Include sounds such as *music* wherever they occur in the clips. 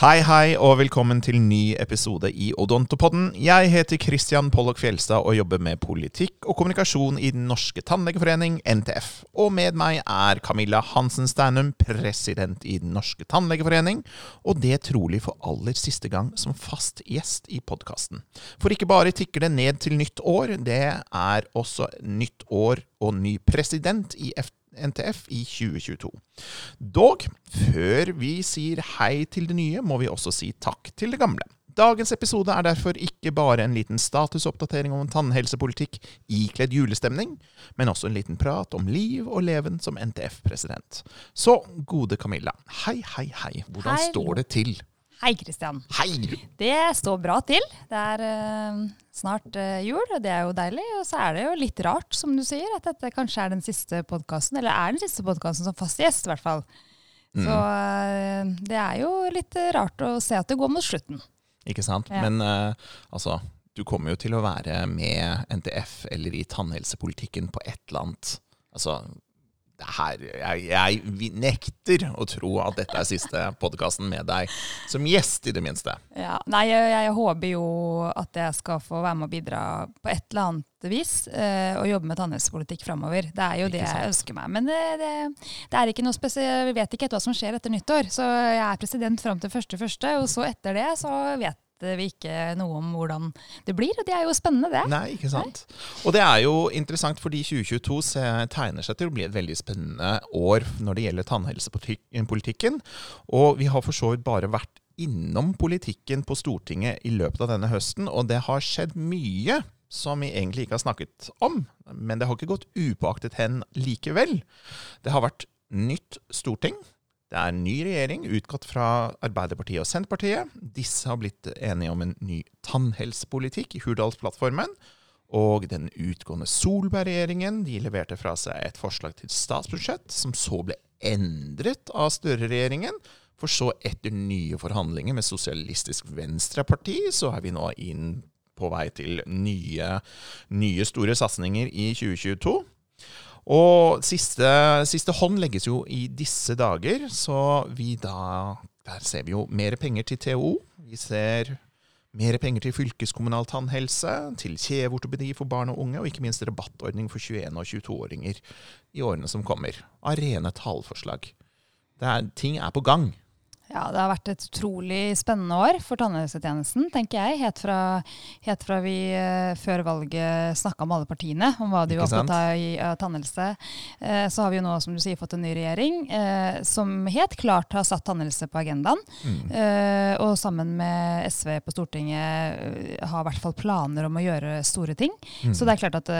Hei, hei, og velkommen til ny episode i Odontopodden. Jeg heter Christian Pollock Fjelstad og jobber med politikk og kommunikasjon i Den norske tannlegeforening, NTF. Og med meg er Camilla Hansen Steinum, president i Den norske tannlegeforening, og det trolig for aller siste gang som fast gjest i podkasten. For ikke bare tikker det ned til nytt år, det er også nytt år og ny president i NTF i 2022. Dog, før vi sier hei til det nye, må vi også si takk til det gamle. Dagens episode er derfor ikke bare en liten statusoppdatering om tannhelsepolitikk ikledd julestemning, men også en liten prat om liv og leven som NTF-president. Så gode Camilla, hei, hei, hei. Hvordan hei. står det til? Hei, Kristian. Hei! Det står bra til. Det er uh, snart uh, jul, og det er jo deilig. Og så er det jo litt rart, som du sier, at dette kanskje er den siste podkasten, eller er den siste podkasten som fast gjest, i hvert fall. Mm. Så uh, det er jo litt rart å se at det går mot slutten. Ikke sant. Ja. Men altså, du kommer jo til å være med NTF eller i tannhelsepolitikken på et eller annet Altså, her, jeg, jeg, nekter å tro at dette er siste podkasten med deg som gjest, i det minste. Ja, nei, jeg, jeg, håper jo at jeg skal få være med og bidra på et eller annet vis eh, og jobbe med tannhelsepolitikk framover. Det er jo ikke det sant? jeg ønsker meg. Men det, det, det er ikke noe spesielt. Vi vet ikke hva som skjer etter nyttår. Så jeg er president fram til første første, og så etter det så vet vi ikke noe om hvordan det blir. Og det er jo spennende, det. Nei, ikke sant. Nei? Og det er jo interessant fordi 2022 tegner seg til å bli et veldig spennende år når det gjelder tannhelsepolitikken. Og vi har for så vidt bare vært innom politikken på Stortinget i løpet av denne høsten, og det har skjedd mye som vi egentlig ikke har snakket om. Men det har ikke gått upåaktet hen likevel. Det har vært nytt storting. Det er en ny regjering utgått fra Arbeiderpartiet og Senterpartiet. Disse har blitt enige om en ny tannhelsepolitikk i Hurdalsplattformen. Og den utgående Solberg-regjeringen de leverte fra seg et forslag til statsbudsjett, som så ble endret av Støre-regjeringen. For så, etter nye forhandlinger med Sosialistisk Venstreparti, så er vi nå inn på vei til nye, nye store satsinger i 2022. Og siste, siste, hånd legges jo i disse dager, så vi da Der ser vi jo mer penger til TO. Vi ser mer penger til fylkeskommunal tannhelse, til kjeveortopedi for barn og unge, og ikke minst rabattordning for 21- og 22-åringer i årene som kommer. Av rene tallforslag. ting er på gang. Ja, Det har vært et utrolig spennende år for tannhelsetjenesten, tenker jeg. Helt fra, helt fra vi uh, før valget snakka med alle partiene om hva de var opptatt av i uh, tannhelse. Uh, så har vi jo nå, som du sier, fått en ny regjering som helt klart har satt tannhelse på agendaen. Mm. og sammen med SV på Stortinget har i hvert fall planer om å gjøre store ting. Mm. Så det er klart at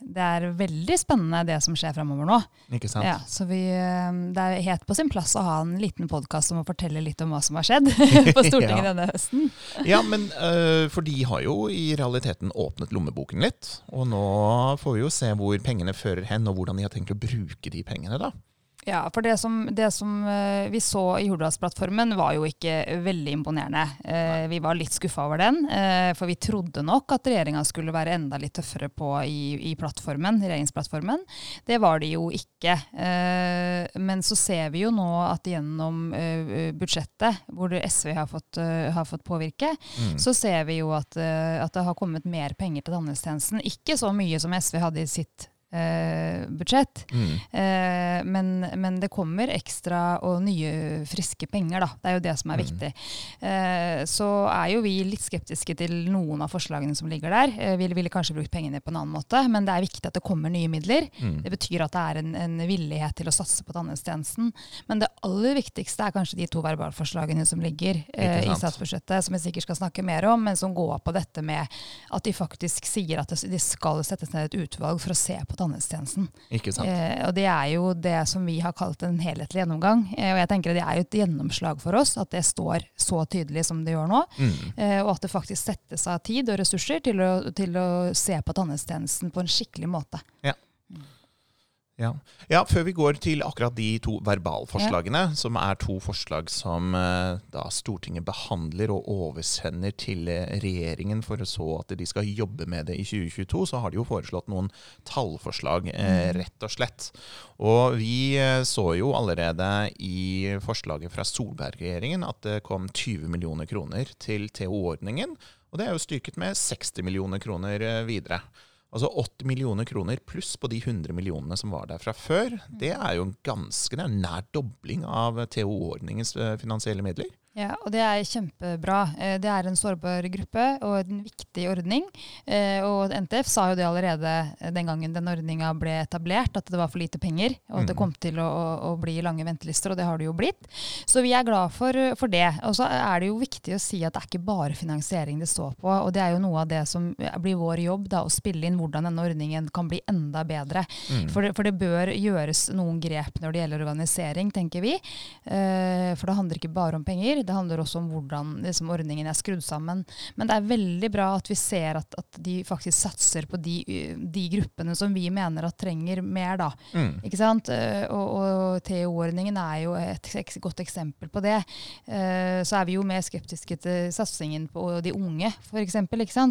det er veldig spennende det som skjer framover nå. Ikke sant? Ja, så vi, det er helt på sin plass å ha en liten podkast om å fortelle fortelle litt om hva som har skjedd *laughs* på Stortinget ja. denne høsten. ja, men uh, for de har jo i realiteten åpnet lommeboken litt. Og nå får vi jo se hvor pengene fører hen, og hvordan de har tenkt å bruke de pengene. da. Ja, for det som, det som uh, vi så i Hurdalsplattformen var jo ikke veldig imponerende. Eh, vi var litt skuffa over den, eh, for vi trodde nok at regjeringa skulle være enda litt tøffere på i, i plattformen, regjeringsplattformen. Det var de jo ikke. men så ser vi jo nå at gjennom budsjettet, hvor SV har fått, har fått påvirke, mm. så ser vi jo at, at det har kommet mer penger til tannhelsetjenesten. Ikke så mye som SV hadde i sitt eh, budsjett. Mm. Eh, men, men, det kommer ekstra og nye, friske penger, da. Det er jo det som er mm. viktig. Eh, så er jo vi litt skeptiske til noen av forslagene som ligger der. Eh, vi ville kanskje brukt pengene på en annen måte, men det er viktig at det kommer nye midler. Mm. Det betyr at det er en, en villighet til å satse på tannhelsetjenesten. Men det aller viktigste er kanskje de to verbalforslagene som ligger eh, i statsbudsjettet, som vi sikkert skal snakke mer om, men som går på dette med at de faktisk sier at det, de skal settes ned et utvalg for å se på sant. Eh, og det er jo det som vi har kalt en helhetlig gjennomgang. Eh, og jeg tenker det er jo et gjennomslag for oss at det står så tydelig som det gjør nå. Mm. Eh, og at det faktisk settes av tid og ressurser til å, til å se på tannhelsetjenesten på en skikkelig måte. Ja. Ja. ja. Før vi går til akkurat de to verbalforslagene, ja. som er to forslag som eh, da Stortinget behandler og oversender til eh, regjeringen for så at de skal jobbe med det i 2022, så har de jo foreslått noen tallforslag, eh, mm. rett og slett. Og vi så jo allerede i forslaget fra Solberg-regjeringen at det kom 20 millioner kroner til TO-ordningen. Og det er jo styrket med 60 millioner kroner videre. Altså 80 millioner kroner pluss på de 100 millionene som var der fra før. Det er jo en ganske nær dobling av TO-ordningens eh, finansielle midler. Ja, og det er kjempebra. Eh, det er en sårbar gruppe og en viktig ordning. Eh, og NTF sa jo det allerede den gangen den ordninga ble etablert, at det var for lite penger, og at det mm. kom til å, å, bli lange ventelister, og det har det jo blitt. Så vi er glad for, for det. Og så er det jo viktig å si at det er ikke bare finansiering det står på. Og det er jo noe av det som blir vår jobb, da, å spille inn hvordan denne ordningen kan bli enda bedre. Mm. For, det, for, det, bør gjøres noen grep når det gjelder organisering, tenker vi. Eh, for det handler ikke bare om penger. Det handler også om hvordan liksom, ordningen er skrudd sammen. Men det er veldig bra at vi ser at, at de faktisk satser på de, de, gruppene som vi mener at trenger mer. da. Mm. Ikke sant? Eh, og, og TO-ordningen er jo et, godt eksempel på det. Uh, så er vi jo mer skeptiske til satsingen på de unge, f.eks.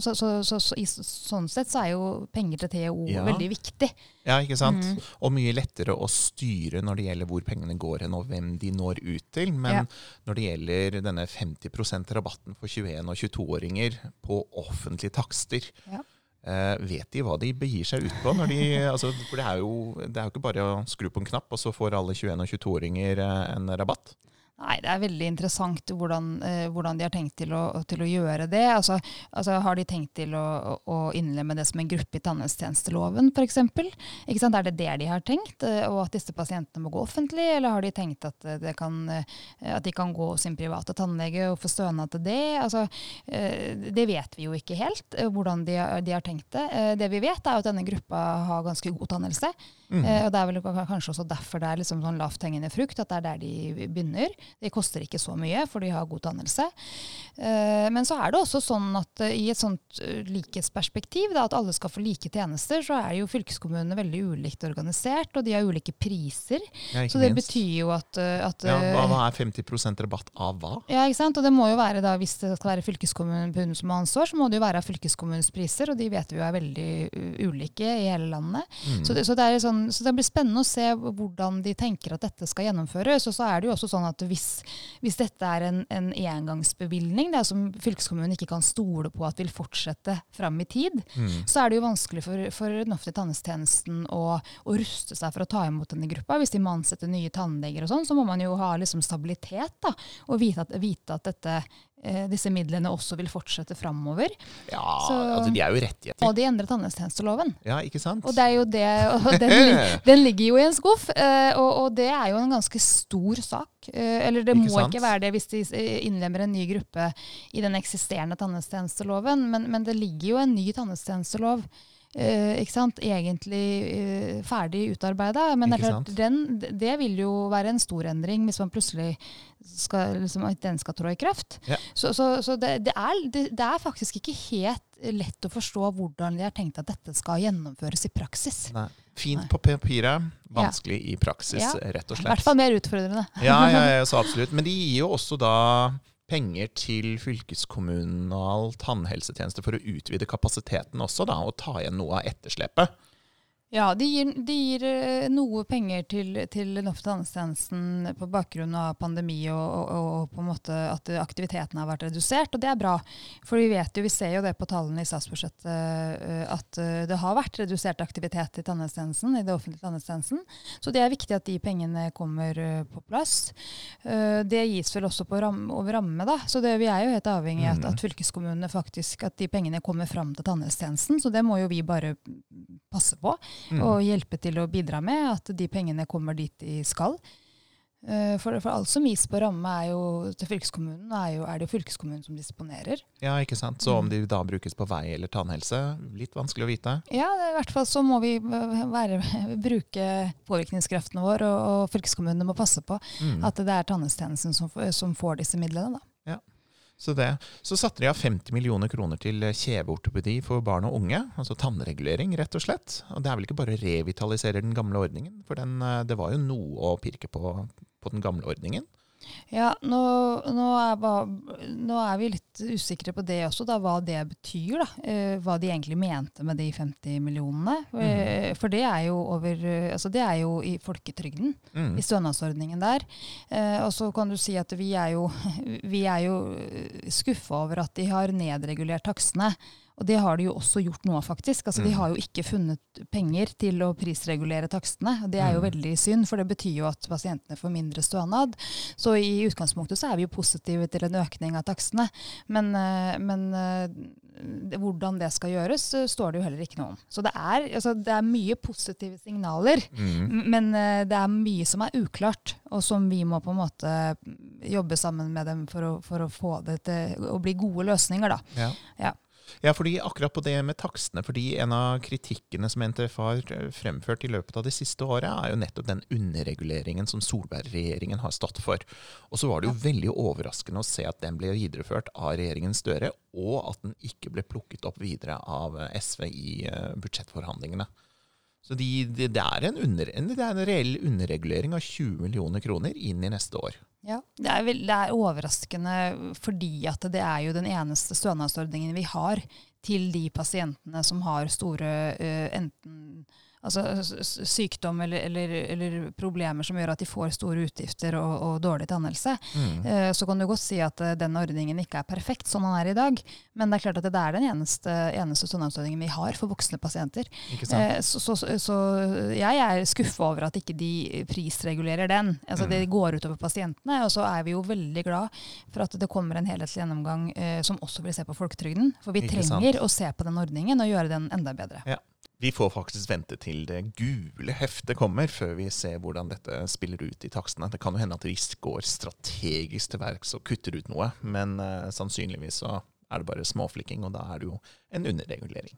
Så, så, så, så, sånn sett så er jo penger til TO ja. veldig viktig. Ja, ikke sant? Mm. Og mye lettere å styre når det gjelder hvor pengene går hen, og hvem de når ut til. Men ja. når det gjelder denne 50% rabatten for 21- og 22-åringer på offentlige takster ja. eh, Vet de hva de begir seg ut på? De, *laughs* altså, for det er, jo, det er, jo, ikke bare å skru på en knapp, og så får alle 21- og 22-åringer eh, en rabatt. Nei, Det er veldig interessant hvordan, eh, hvordan de har tenkt til å, til å gjøre det. Altså, altså, Har de tenkt til å, å, innlemme det som en gruppe i tannhelsetjenesteloven f.eks.? Er det det de har tenkt? Eh, og at disse pasientene må gå offentlig? Eller har de tenkt at, eh, kan, eh, at de kan gå sin private tannlege og få stønad til det? Altså, det vet vi jo ikke helt, hvordan de, de har tenkt det. Det vi vet, er at denne gruppa har ganske god tannhelse. Mm. og Det er vel kanskje også derfor det er liksom sånn lavthengende frukt, at det er der de begynner. Det koster ikke så mye, for de har god dannelse. Eh, men så er det også sånn at eh, i et sånt eh, likhetsperspektiv, da, at alle skal få like tjenester, så er jo fylkeskommunene veldig ulikt organisert, og de har ulike priser. Ja, så det minst. betyr jo at, at ja, hva, er 50% rabatt av hva? Ja, ikke sant? Og det må jo være da, Hvis det skal være fylkeskommunen som har ansvar, så må det jo være av fylkeskommunens priser, og de vet vi jo er veldig ulike i hele landet. Mm. Så, det, så, det sånn, så, det, blir spennende å se hvordan de tenker at dette skal gjennomføres. Og så er det jo også sånn at hvis hvis, dette er en, en engangsbevilgning det er som fylkeskommunen ikke kan stole på at vil fortsette fram i tid, mm. så er det jo vanskelig for, for den offentlige tannhelsetjenesten å, å, ruste seg for å ta imot denne gruppa. Hvis de må ansette nye tannleger og sånn, så må man jo ha liksom stabilitet da, og vite at, vite at dette disse midlene også vil fortsette framover. Ja, så, altså de er jo rettigheter. Og de endrer tannhelsetjenesteloven. Ja, ikke sant? Og, det er jo det, og *laughs* den, *laughs* den, ligger jo i en skuff, eh, og, og, det er jo en ganske stor sak. Eh, eller det ikke må sant? ikke være det hvis de innlemmer en ny gruppe i den eksisterende tannhelsetjenesteloven, men, men det ligger jo en ny tannhelsetjenestelov? Egentlig uh, ferdig utarbeida. Men det, den, det, vil jo være en stor endring hvis man plutselig skal, liksom, at den skal trå i kraft. Ja. Så, så, så det, det, er, det, er, faktisk ikke helt lett å forstå hvordan de har tenkt at dette skal gjennomføres i praksis. Nei. Fint Nei. på papiret, vanskelig ja. i praksis, ja. rett og slett. I hvert fall mer utfordrende. ja, ja, *laughs* så absolutt. Men de gir jo også da penger til fylkeskommunal tannhelsetjeneste for å utvide kapasiteten også, da, og ta igjen noe av etterslepet. Ja, de gir, de gir, eh, noe penger til, til tannhelsetjenesten på bakgrunn av pandemi og, og, og, på en måte at aktiviteten har vært redusert, og det er bra. For vi vet jo, vi ser jo det på tallene i statsbudsjettet eh, at eh, det har vært redusert aktivitet i tannhelsetjenesten, i det offentlige tannhelsetjenesten. Så det er viktig at de pengene kommer på plass. Det gis vel også ram, over ramme, da. Så det, vi er jo helt avhengig av at, at, fylkeskommunene faktisk, at de pengene kommer fram til tannhelsetjenesten. Så det må jo vi bare passe på mm. og hjelpe til å bidra med at de pengene kommer dit de skal. Eh, for, for, alt som gis på ramme er jo, til fylkeskommunen, er, jo, er det jo fylkeskommunen som disponerer. Ja, ikke sant. Så om mm. de da brukes på vei eller tannhelse, litt vanskelig å vite? Ja, i hvert fall så må vi være, *laughs* bruke påvirkningskraften vår, og, og fylkeskommunene må passe på mm. at det er tannhelsetjenesten som, som, får disse midlene. da. Så, det. så satte de av 50 millioner kroner til kjeveortopedi for barn og unge. Altså tannregulering, rett og slett. Og det er vel ikke bare å revitalisere den gamle ordningen, for den, eh, det var jo noe å pirke på på den gamle ordningen. Ja, nå, nå, er, nå, er, vi litt usikre på det også, da, hva det betyr. da, eh, Hva de egentlig mente med de 50 millionene. Mm. For det er over, altså det er jo i folketrygden, mm. i stønadsordningen der. Eh, og så kan du si at vi er jo, *laughs* vi er jo skuffa over at de har nedregulert takstene. Og det har de jo også gjort nå, faktisk. Altså, mm. De har jo ikke funnet penger til å prisregulere takstene. og Det er jo mm. veldig synd, for det betyr jo at pasientene får mindre stønad. Så i utgangspunktet så er vi jo positive til en økning av takstene. Men, eh, men eh, hvordan det skal gjøres, står det jo heller ikke noe om. Så det er, altså, det er mye positive signaler, mm. men eh, det er mye som er uklart, og som vi må på en måte jobbe sammen med dem for å, for å få det til å bli gode løsninger. da. Ja. ja. Ja, fordi akkurat på det med takstene, fordi en av kritikkene som NTF har fremført i løpet av det siste året, er jo nettopp den underreguleringen som Solberg-regjeringen har stått for. Og så var det jo veldig overraskende å se at den ble videreført av regjeringen Støre, og at den ikke ble plukket opp videre av SV i eh, budsjettforhandlingene. Så de, de, det, er under, det, er en reell underregulering av 20 millioner kroner inn i neste år. Ja, det er, vel, det er, overraskende fordi at det er jo den eneste stønadsordningen vi har til de pasientene som har store enten altså, sykdom eller, eller, eller, problemer som gjør at de får store utgifter og, og dårlig tannhelse, mm. uh, så kan du godt si at uh, den ordningen ikke er perfekt sånn den er i dag. Men det er klart at det er den eneste, eneste tannhelseordningen vi har for voksne pasienter. Uh, så, så, så, jeg er skuffa over at ikke de prisregulerer den. Altså, mm. Det går utover pasientene. Og så er vi jo veldig glad for at det kommer en helhetlig gjennomgang som også vil se på folketrygden. For vi trenger å se på den ordningen og gjøre den enda bedre. Ja. Vi får faktisk vente til det gule heftet kommer, før vi ser hvordan dette spiller ut i takstene. Det kan jo hende at vi går strategisk til verks og kutter ut noe, men uh, sannsynligvis så er det bare småflikking, og da er det jo en underregulering.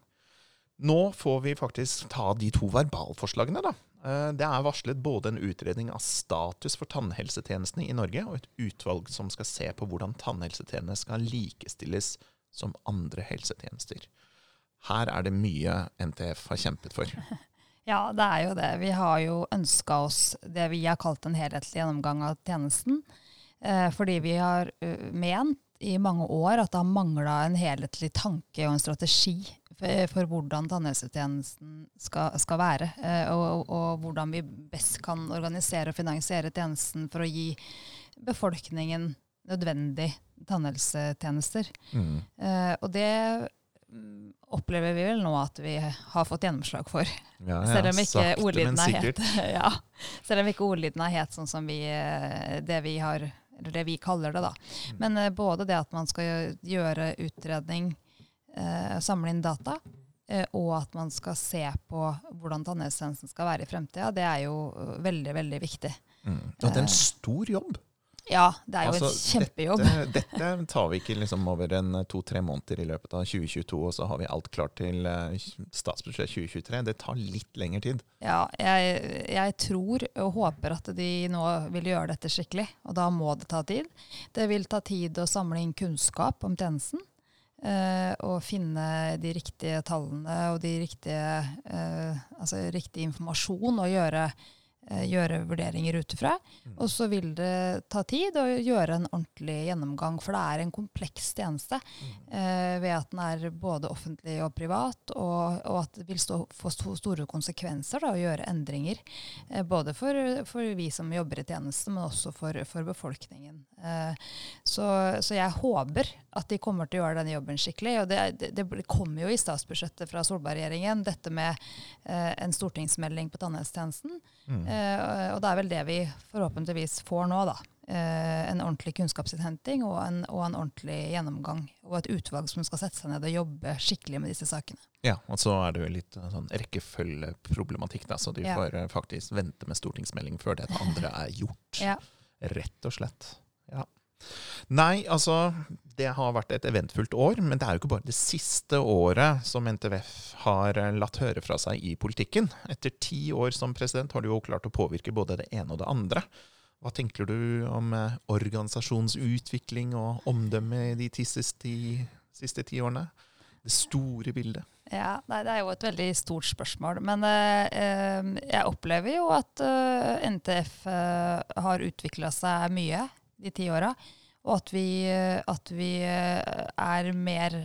Nå får vi faktisk ta de to verbalforslagene, da. Uh, det er varslet både en utredning av status for tannhelsetjenestene i Norge, og et utvalg som skal se på hvordan tannhelsetjenestene skal likestilles som andre helsetjenester. Her er det mye NTF har kjempet for. *laughs* Ja, det er jo det. Vi har jo ønska oss det vi har kalt en helhetlig gjennomgang av tjenesten. Eh, fordi vi har uh, ment i mange år at det har mangla en helhetlig tanke og en strategi for, for hvordan tannhelsetjenesten skal, skal være. Eh, og, og, og, hvordan vi best kan organisere og finansiere tjenesten for å gi befolkningen nødvendig tannhelsetjenester. Mm. Eh, og det Mm, opplever vi vel nå at vi har fått gjennomslag for. Ja, *laughs* ja, selv, om er helt, *laughs* ja, selv om ikke ordlyden er helt sånn som vi, eh, det, vi har, det vi kaller det. da. Mm. Men uh, både det at man skal gjøre utredning, uh, samle inn data, uh, og at man skal se på hvordan tannhelsetjenesten skal være i fremtida, det er jo veldig, veldig viktig. Mm. Og det er en stor jobb. Ja, det er jo altså, en kjempejobb. Dette, dette, tar vi ikke liksom over en to-tre måneder i løpet av 2022, og så har vi alt klart til uh, statsbudsjett 2023. Det tar litt lengre tid. Ja, jeg, jeg, tror og håper at de nå vil gjøre dette skikkelig, og da må det ta tid. Det vil ta tid å samle inn kunnskap om tjenesten. Uh, og finne de riktige tallene og de riktige, uh, altså riktig informasjon og gjøre Eh, gjøre vurderinger ut ifra. Mm. Og så vil det ta tid å gjøre en ordentlig gjennomgang, for det er en kompleks tjeneste. Mm. Eh, ved at den er både offentlig og privat, og, og at det vil stå, få store konsekvenser da, å gjøre endringer. Eh, både for, for, vi som jobber i tjenesten, men også for, for befolkningen. Eh, så, så, jeg håper at de kommer til å gjøre denne jobben skikkelig. Og det, det, det kommer jo i statsbudsjettet fra Solberg-regjeringen, dette med eh, en stortingsmelding på tannhelsetjenesten. Mm. Eh, og det er vel det vi forhåpentligvis får nå, da. Eh, en ordentlig kunnskapsinnhenting og en, og en, ordentlig gjennomgang. Og et utvalg som skal sette seg ned og jobbe skikkelig med disse sakene. Ja, og så er det jo litt eh, sånn rekkefølgeproblematikk, da. Så de ja. får faktisk vente med stortingsmelding før det andre er gjort. ja. Rett og slett. Ja. Nei, altså Det har vært et eventfullt år, men det er jo ikke bare det siste året som NTVF har eh, latt høre fra seg i politikken. Etter ti år som president har du jo klart å påvirke både det ene og det andre. Hva tenker du om eh, organisasjonsutvikling og omdømme de siste, siste ti årene? Det store bildet. Ja, nei, Det er jo et veldig stort spørsmål. Men eh, eh jeg opplever jo at eh, NTF eh, har utvikla seg mye de ti åra. Og at vi, at vi er mer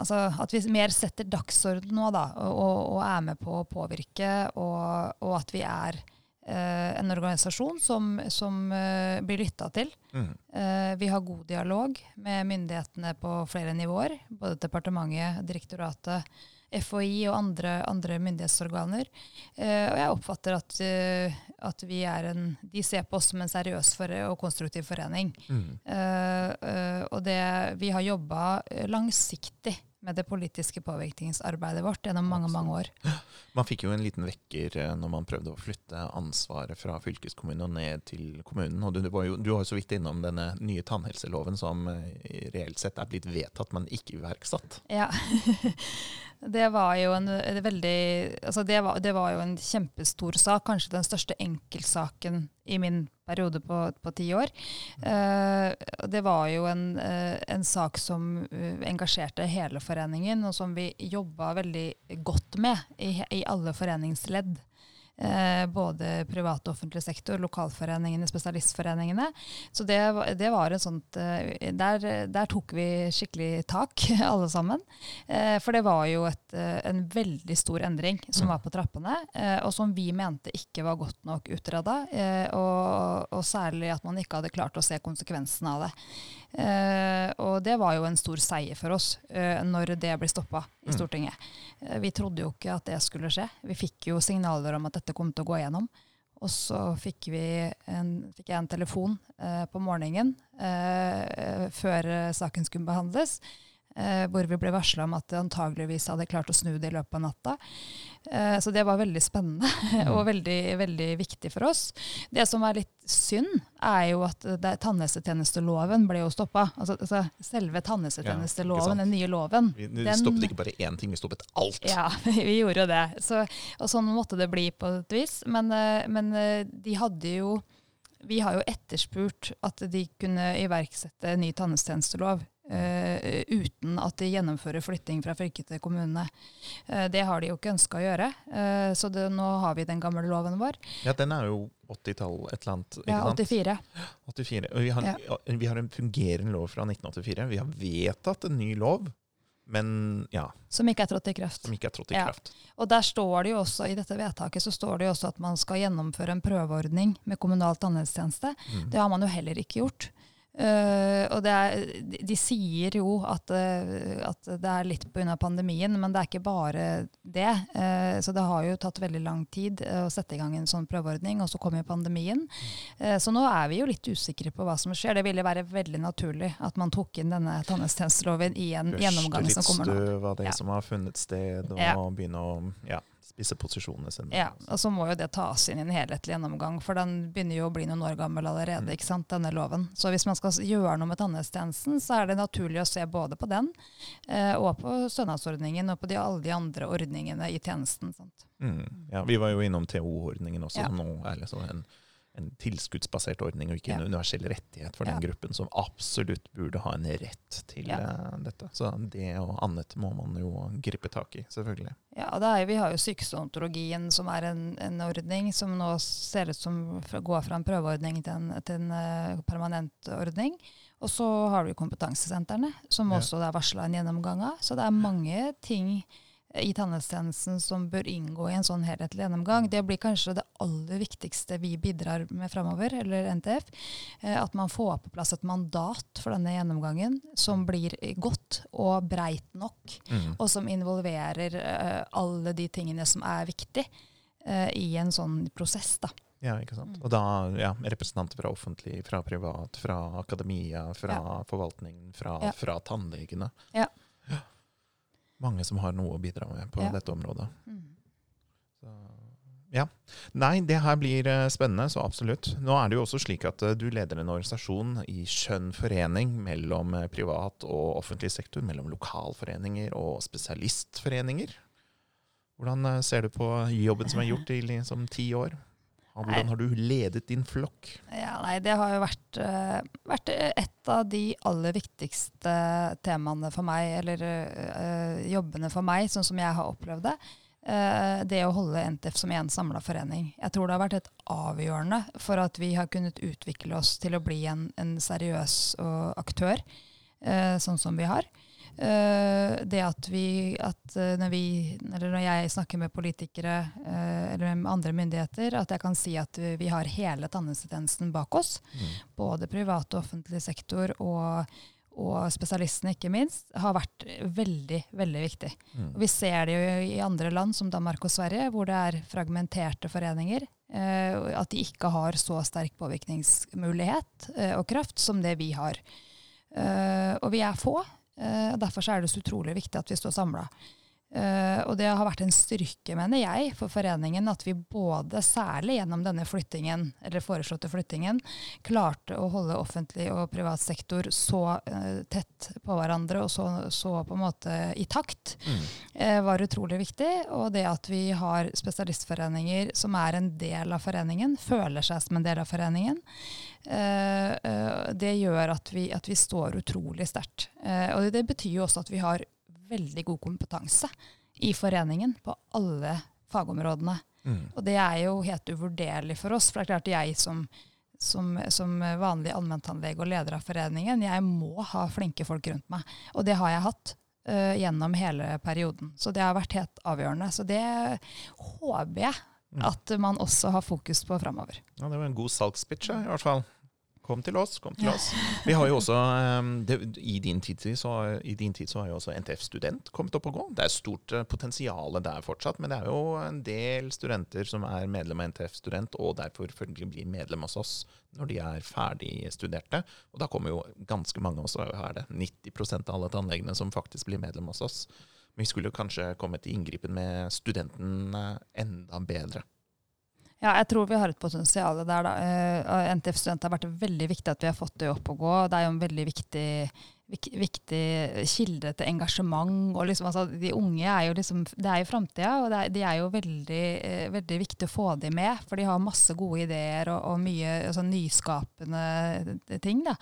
Altså at vi mer setter dagsorden nå, da, og, og, er med på å påvirke. Og, og at vi er eh, en organisasjon som, som eh, blir lytta til. Mm. Eh, vi har god dialog med myndighetene på flere nivåer. Både departementet, direktoratet, FHI og andre, andre myndighetsorganer. Eh, og jeg oppfatter at, uh, at, vi er en De ser på oss som en seriøs og konstruktiv forening. Mm. Uh, og det, vi har jobba langsiktig med det politiske påvirkningsarbeidet vårt gjennom mange mange år. *gasps* Man fikk jo en liten vekker eh, når man prøvde å flytte ansvaret fra fylkeskommunen og ned til kommunen. og Du, var jo, du var jo så vidt innom denne nye tannhelseloven som eh, reelt sett er blitt vedtatt, men ikke iverksatt. Ja, *laughs* det var jo en veldig altså det, var, det var jo en kjempestor sak. Kanskje den største enkeltsaken i min periode på, på ti år. Uh, det var jo en, uh, en sak som engasjerte hele foreningen, og som vi jobba veldig godt med i, i alle foreningsledd. Eh, både privat og offentlig sektor, lokalforeningene, spesialistforeningene. Så det, det var et sånt eh, der, der, tok vi skikkelig tak, *laughs* alle sammen. Eh, for det var jo et, en veldig stor endring som mm. var på trappene, eh, og som vi mente ikke var godt nok utreda. Og, og, særlig at man ikke hadde klart å se konsekvensene av det. Uh, og det var jo en stor seier for oss uh, når det ble stoppa i mm. Stortinget. Uh, vi trodde jo ikke at det skulle skje. Vi fikk jo signaler om at dette kom til å gå gjennom. Og så fikk, en, fikk jeg en telefon på morgenen før saken skulle behandles Eh, hvor vi ble varsla om at det antageligvis hadde klart å snu det i løpet av natta. Eh, så det var veldig spennende *laughs* mm. og veldig, veldig, viktig for oss. Det som er litt synd, er jo at tannhelsetjenesteloven ble jo stoppa. Altså, altså, selve tannhelsetjenesteloven, ja, den nye loven. Vi, vi den, stoppet ikke bare én ting, vi stoppet alt. Ja, *laughs* vi gjorde det. Så, og sånn måtte det bli på et vis. Men, eh, men de hadde jo vi har jo etterspurt at de kunne iverksette ny tannhelsetjenestelov Uh, uten at de gjennomfører flytting fra fylke til kommune. Uh, det har de jo ikke ønska å gjøre, uh, så det, nå har vi den gamle loven vår. Ja, Den er jo 80-tall et eller annet? ja, 84. 84. Og vi har, ja. vi har, en fungerende lov fra 1984. Vi har vedtatt en ny lov. Men, ja. Som ikke er trådt i kraft. Som ikke er trådt i kraft. Og der står det jo også, I dette vedtaket så står det jo også at man skal gjennomføre en prøveordning med kommunal tannhelsetjeneste. Mm. Det har man jo heller ikke gjort. Uh, og er, de sier jo at, uh, at det er litt pga. pandemien, men det er ikke bare det. Uh, så det har jo tatt veldig lang tid å sette i gang en sånn prøveordning, og så kom jo pandemien. så nå er vi jo litt usikre på hva som skjer. Det ville være veldig naturlig at man tok inn denne tannhelsetjenesteloven i en Første gjennomgang som kommer nå. Første litt støv av det ja. som har funnet sted, og ja. begynne å ja spisse posisjonene sine. Ja, og så må jo det tas inn i en helhetlig gjennomgang, for den begynner jo å bli noen år gammel allerede, mm. ikke sant, denne loven. Så hvis man skal gjøre noe med tannhelsetjenesten, så er det naturlig å se både på den eh, og på stønadsordningen og på de, alle de andre ordningene i tjenesten. Mm. Ja, vi var jo innom TO-ordningen også, ja. som nå er liksom en en tilskuddsbasert ordning, og ikke en universell rettighet for den gruppen som absolutt burde ha en rett til uh, dette. Så det og annet må man jo gripe tak i, selvfølgelig. Ja, og er, Vi har jo sykestomatologien, som er en, en, ordning som nå ser ut som går fra en prøveordning til en, til en uh, permanent ordning. Og så har du kompetansesentrene, som også er varsla en gjennomgang av. Så det er mange ting i tannhelsetjenesten som bør inngå i en sånn helhetlig gjennomgang. Det blir kanskje det aller viktigste vi bidrar med framover, eller NTF. Eh, at man får på plass et mandat for denne gjennomgangen som blir godt og breit nok, mm. og som involverer uh, alle de tingene som er viktig uh, i en sånn prosess. da. Ja, ikke sant. Mm. Og da ja, representanter fra offentlig, fra privat, fra akademia, fra ja. forvaltningen, fra, ja. fra tannlegene. Ja mange som har noe å bidra med på ja. dette området. Mm. Så, ja. Nei, det her blir eh, spennende, så absolutt. Nå er det jo også slik at eh, du leder en organisasjon i skjønn forening mellom eh, privat og offentlig sektor, mellom lokalforeninger og spesialistforeninger. Hvordan ser du på jobben som er gjort i liksom, ti år? Hvordan har du ledet din flokk? Ja, nei, Det har jo vært, uh, vært, et av de aller viktigste temaene for meg, eller uh, jobbene for meg, sånn som jeg har opplevd det. Uh, det å holde NTF som én samla forening. Jeg tror det har vært et avgjørende for at vi har kunnet utvikle oss til å bli en, en seriøs aktør, sånn som vi har. Uh, det at vi, at uh, når vi, eller når jeg snakker med politikere uh, eller med andre myndigheter, at jeg kan si at vi har hele tannhelsetjenesten bak oss. Mm. Både privat og offentlig sektor og, og spesialistene, ikke minst, har vært veldig, veldig viktig. Mm. Vi ser det jo i andre land som Danmark og Sverige, hvor det er fragmenterte foreninger. at de ikke har så sterk påvirkningsmulighet og kraft som det vi har. og vi er få. Uh, derfor er det så utrolig viktig at vi står samla. Uh, og det har vært en styrke, mener jeg, for foreningen at vi både, særlig gjennom denne flyttingen, eller foreslåtte flyttingen, klarte å holde offentlig og privat sektor så uh, tett på hverandre og så, så, på en måte i takt, mm. var utrolig viktig. Og det at vi har spesialistforeninger som er en del av foreningen, føler seg som en del av foreningen, det gjør at vi, at vi står utrolig sterkt. Og det betyr jo også at vi har veldig god kompetanse i foreningen på alle fagområdene. Mm. Og det er jo helt uvurderlig for oss. For det er klart jeg som, som, som vanlig allmenntannlege og leder av foreningen, jeg må ha flinke folk rundt meg. Og det har jeg hatt. Uh, gjennom hele perioden. Så det har vært helt avgjørende. Så det håper jeg Mm. at man også har fokus på framover. Ja, det var en god salgspitch, i hvert fall. Kom til oss, kom til oss. Vi har jo også, um, det, i, din tid, så, I din tid så har jo også NTF Student kommet opp og gå. Det er stort uh, potensial der fortsatt, men det er jo en del studenter som er medlem av NTF Student, og derfor følgelig blir medlem hos oss når de er ferdig studerte. Og da kommer jo ganske mange også, er det 90% av alle tannlegene som faktisk blir medlem hos oss. Men vi skulle kanskje kommet i inngripen med studenten enda bedre. Ja, jeg tror vi har et potensial der. da. Eh, NTF-studenter har vært veldig viktig at vi har fått det opp og gå. Det er jo en veldig viktig, vik, viktig kilde til engasjement. og liksom, altså, De unge er jo liksom, det er jo framtida, og er, de er jo veldig, uh, veldig viktig å få dem med. For de har masse gode ideer og, og mye altså, nyskapende ting. da.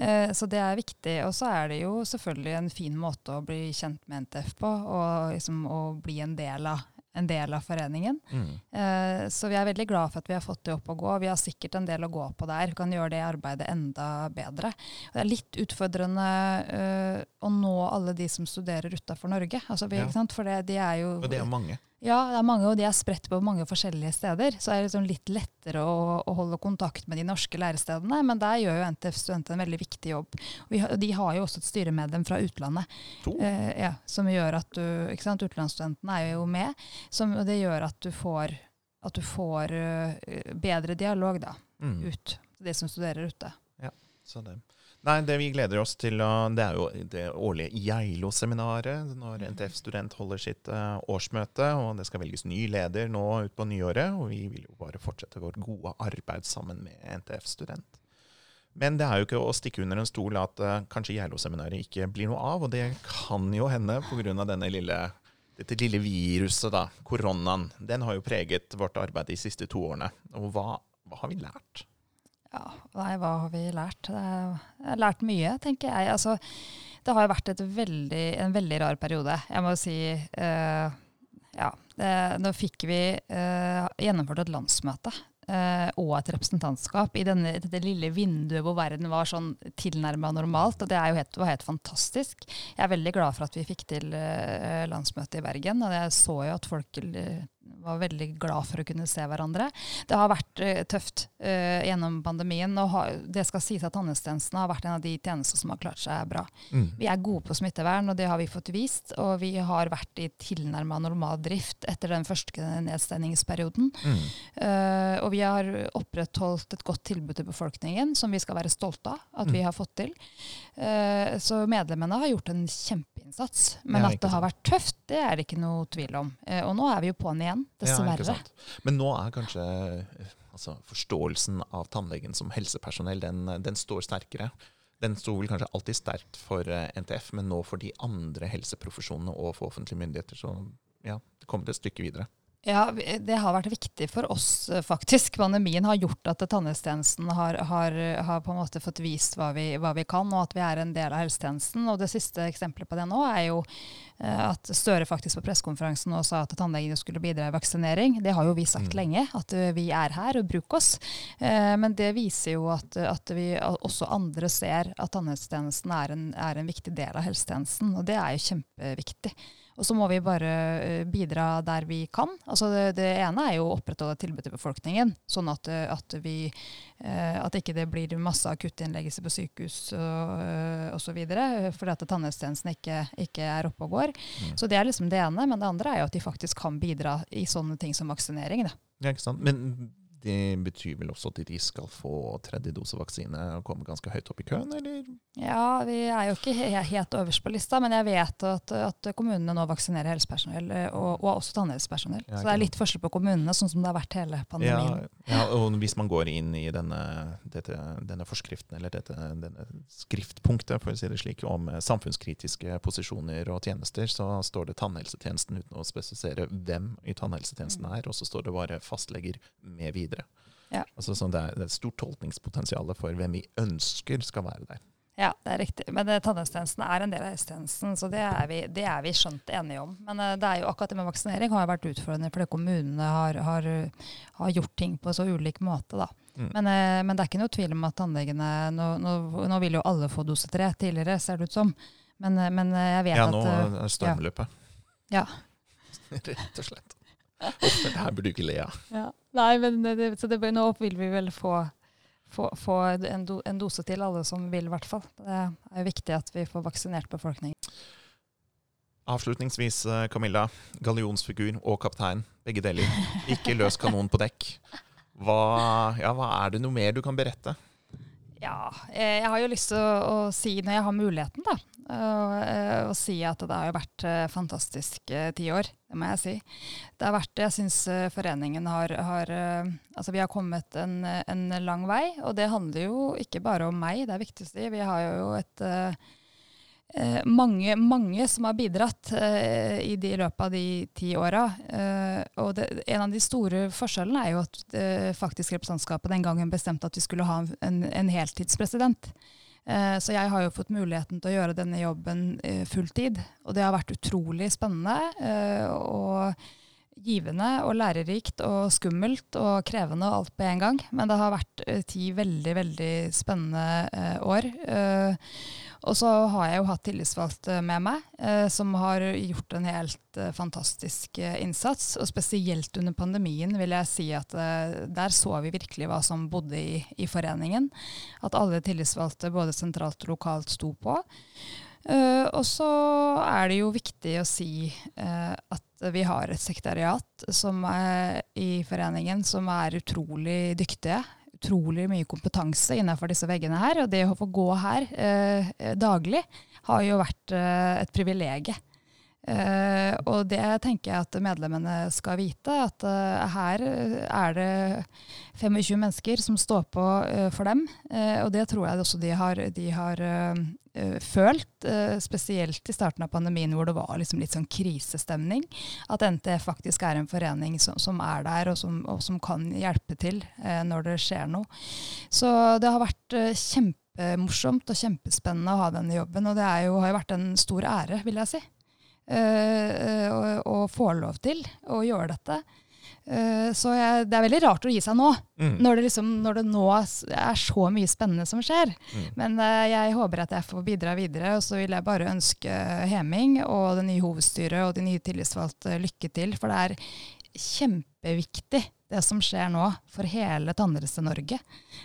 Uh, så det er viktig. Og så er det jo selvfølgelig en fin måte å bli kjent med NTF på, og liksom, å bli en del av en del av foreningen. Mm. Uh, så vi er veldig glad for at vi har fått det opp å gå. Vi har sikkert en del å gå på der. Vi kan gjøre det arbeidet enda bedre. det er litt utfordrende uh, å nå alle de som studerer utafor Norge. Altså, vi, ja. For det, de er jo Og det er mange. Ja, det er mange, og de er spredt på mange forskjellige steder. Så det er liksom litt lettere å, å, holde kontakt med de norske lærestedene. Men der gjør jo NTF Studenter en veldig viktig jobb. Vi, de har jo også et styremedlem fra utlandet. Eh, ja, som gjør at du, ikke sant, Utenlandsstudentene er jo med. Som, og det gjør at du får, at du får uh, bedre dialog da, mm. ut til de som studerer ute. Ja, så det. Nei, det vi gleder oss til, det er jo det årlige Geilo-seminaret, når NTF Student holder sitt uh, årsmøte. og Det skal velges ny leder nå utpå nyåret, og vi vil jo bare fortsette vårt gode arbeid sammen med NTF Student. Men det er jo ikke å stikke under en stol at uh, kanskje Geilo-seminaret ikke blir noe av. Og det kan jo hende pga. dette lille viruset, da, koronaen. Den har jo preget vårt arbeid de siste to årene. Og hva, hva har vi lært? Ja, nei, hva har vi lært? Jeg har lært mye, tenker jeg. Altså, det har vært veldig, en veldig rar periode. Jeg må si uh, Ja. Det, nå fikk vi uh, gjennomført et landsmøte uh, og et representantskap i denne, dette lille vinduet hvor verden var sånn tilnærma normalt. Og det helt, var helt fantastisk. Jeg er veldig glad for at vi fikk til landsmøtet i Bergen. Og jeg så jo at folk var veldig glad for å kunne se hverandre. Det har vært uh, tøft uh, gjennom pandemien. og ha, Det skal sies at tannhelsetjenesten har vært en av de tjenestene som har klart seg bra. Mm. Vi er gode på smittevern, og det har vi fått vist. Og vi har vært i tilnærma normal drift etter den første nedstengingsperioden. Mm. Uh, og vi har opprettholdt et godt tilbud til befolkningen, som vi skal være stolte av at mm. vi har fått til. Så medlemmene har gjort en kjempeinnsats. Men ja, at det har vært tøft, det er det ikke noe tvil om. og nå er vi jo på'n igjen dessverre. Ja, Men nå er kanskje altså, forståelsen av tannlegen som helsepersonell, den, den, står sterkere. Den sto vel kanskje alltid sterkt for eh, NTF, men nå for de andre helseprofesjonene og for offentlige myndigheter. Så ja, det kommer et stykke videre. Ja, Det har vært viktig for oss, eh, faktisk. Pandemien har gjort at tannhelsetjenesten har, har, har, på en måte fått vist hva vi, hva vi, kan, og at vi er en del av helsetjenesten. Og Det siste eksempelet på det nå er jo eh, at Støre faktisk på pressekonferansen sa at tannlegene skulle bidra i vaksinering. Det har jo vi sagt mm. lenge, at vi er her og bruker oss. Men det viser jo at, at vi også andre ser at tannhelsetjenesten er en, er en viktig del av helsetjenesten. Og det er jo kjempeviktig. Og så må vi bare eh, bidra der vi kan. Altså det, det ene er jo å opprettholde tilbudet til befolkningen, sånn at, eh, at, vi, eh, at ikke det blir masse akuttinnleggelser på sykehus og osv. Fordi at tannhelsetjenesten ikke, ikke, er oppe og går. Mm. Så det er liksom det ene. Men det andre er jo at de faktisk kan bidra i sånne ting som vaksinering. Da. Ja, ikke sant. Men det betyr vel også at de skal få tredje dose vaksine og komme ganske høyt opp i køen, eller? Ja, vi er jo ikke helt øverst på lista, men jeg vet at, at kommunene nå vaksinerer helsepersonell, eh, og, og også tannhelsepersonell. Ja, så det er litt forskjell på kommunene, sånn som det har vært hele pandemien. Ja, ja og hvis man går inn i denne, dette, denne forskriften, eller dette, denne skriftpunktet, for å si det slik, om samfunnskritiske posisjoner og tjenester, så står det tannhelsetjenesten uten å spesifisere hvem i tannhelsetjenesten er, og så står det bare fastleger med videre. Ja. Altså, sånn det, er, det er et stort tolkningspotensial for hvem vi ønsker skal være der. Ja, det er riktig. Men uh, tannhelsetjenesten er en del av helsetjenesten, så det er, vi, det er, vi, skjønt enige om. Men uh, det er jo akkurat det med vaksinering har vært utfordrende fordi kommunene har, har, har, gjort ting på så ulik måte. da. Mm. Men, uh, men, det er ikke noe tvil om at tannlegene nå, nå, nå, vil jo alle få dose tre tidligere, ser det ut som. Men, men jeg vet at Ja, nå er stormløpet. Ja. *laughs* Rett og slett. Det her burde du ikke le av. Ja. Nei, men det, så det, nå vil vi vel få, få, få en, do, en, dose til, alle som vil, i hvert fall. Det er jo viktig at vi får vaksinert befolkningen. Avslutningsvis, eh, Camilla. Gallionsfigur og kaptein, begge deler. Ikke løs kanon på dekk. Hva, ja, hva er det noe mer du kan berette? Ja, eh, jeg har jo lyst til å, å si, når jeg har muligheten, da, å, å si at det har jo vært eh, fantastisk tiår. ti år. Det må jeg si. Det har vært, det. Jeg syns foreningen har, har, Altså, vi har kommet en, en, lang vei, og det handler jo ikke bare om meg, det er viktig å si. Vi har jo et eh, mange, mange som har bidratt eh, i de løpet av de ti åra. Eh, og det, en av de store forskjellene er jo at eh, faktisk representantskapet den gangen bestemte at vi skulle ha en, en heltidspresident. Eh, så jeg har jo fått muligheten til å gjøre denne jobben eh, fulltid. Og det har vært utrolig spennende. og givende og lærerikt og skummelt og krevende og alt på en gang. Men det har vært ti veldig, veldig spennende år. Og så har jeg jo hatt tillitsvalgte med meg, eh, som har gjort en helt eh, fantastisk eh, innsats. Og spesielt under pandemien vil jeg si at eh, der så vi virkelig hva som bodde i, i foreningen. At alle tillitsvalgte både sentralt og lokalt sto på. Eh, og så er det jo viktig å si eh, at vi har et sekretariat i foreningen som er utrolig dyktige utrolig mye kompetanse innenfor disse veggene her. Og det å få gå her eh, daglig har jo vært eh, et privilegium. Uh, og det tenker jeg at medlemmene skal vite, at uh, her er det 25 mennesker som står på uh, for dem. og det tror jeg også de har, de har følt, spesielt i starten av pandemien hvor det var liksom litt sånn krisestemning. At NTF faktisk er en forening som, som er der, og som, og som, kan hjelpe til når det skjer noe. Så det har vært kjempemorsomt og kjempespennende å ha denne jobben, og det jo, har jo vært en stor ære, vil jeg si og, og får lov til å gjøre dette. Uh, så jeg, det er veldig rart å gi seg nå, mm. når, det liksom, når, det nå er så mye spennende som skjer. Mm. Men jeg håper at jeg får bidra videre. Og så vil jeg bare ønske Heming og det nye hovedstyret og de nye tillitsvalgte lykke til. For det er kjempeviktig det som skjer nå for hele Tannhelse-Norge.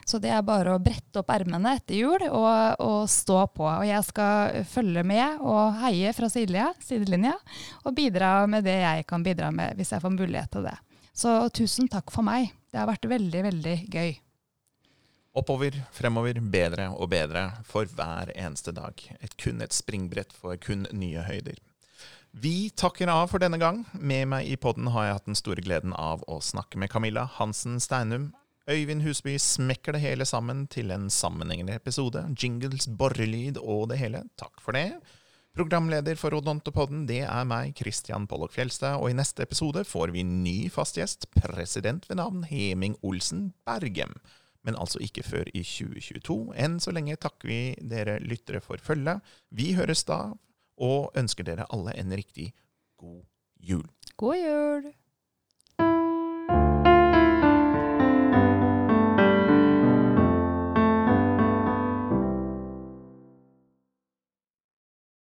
Så det er bare å brette opp ermene etter jul og, og, stå på. Og jeg skal følge med og heie fra sidelinja, og bidra med det jeg kan bidra med, hvis jeg får mulighet til det. Så tusen takk for meg. Det har vært veldig, veldig gøy. Oppover, fremover, bedre og bedre for hver eneste dag. Et kun et springbrett for kun nye høyder. Vi takker av for denne gang. Med meg i podden har jeg hatt den store gleden av å snakke med Camilla Hansen Steinum. Øyvind Husby smekker det hele sammen til en sammenhengende episode. Jingles, borrelyd og det hele. Takk for det. Programleder for Odontopodden det er meg, Christian Pollock Fjelstad, og i neste episode får vi ny fast gjest, president ved navn Heming Olsen Bergem. Men altså ikke før i 2022. Enn så lenge takker vi dere lyttere for følget. Vi høres da, og ønsker dere alle en riktig god jul. God jul!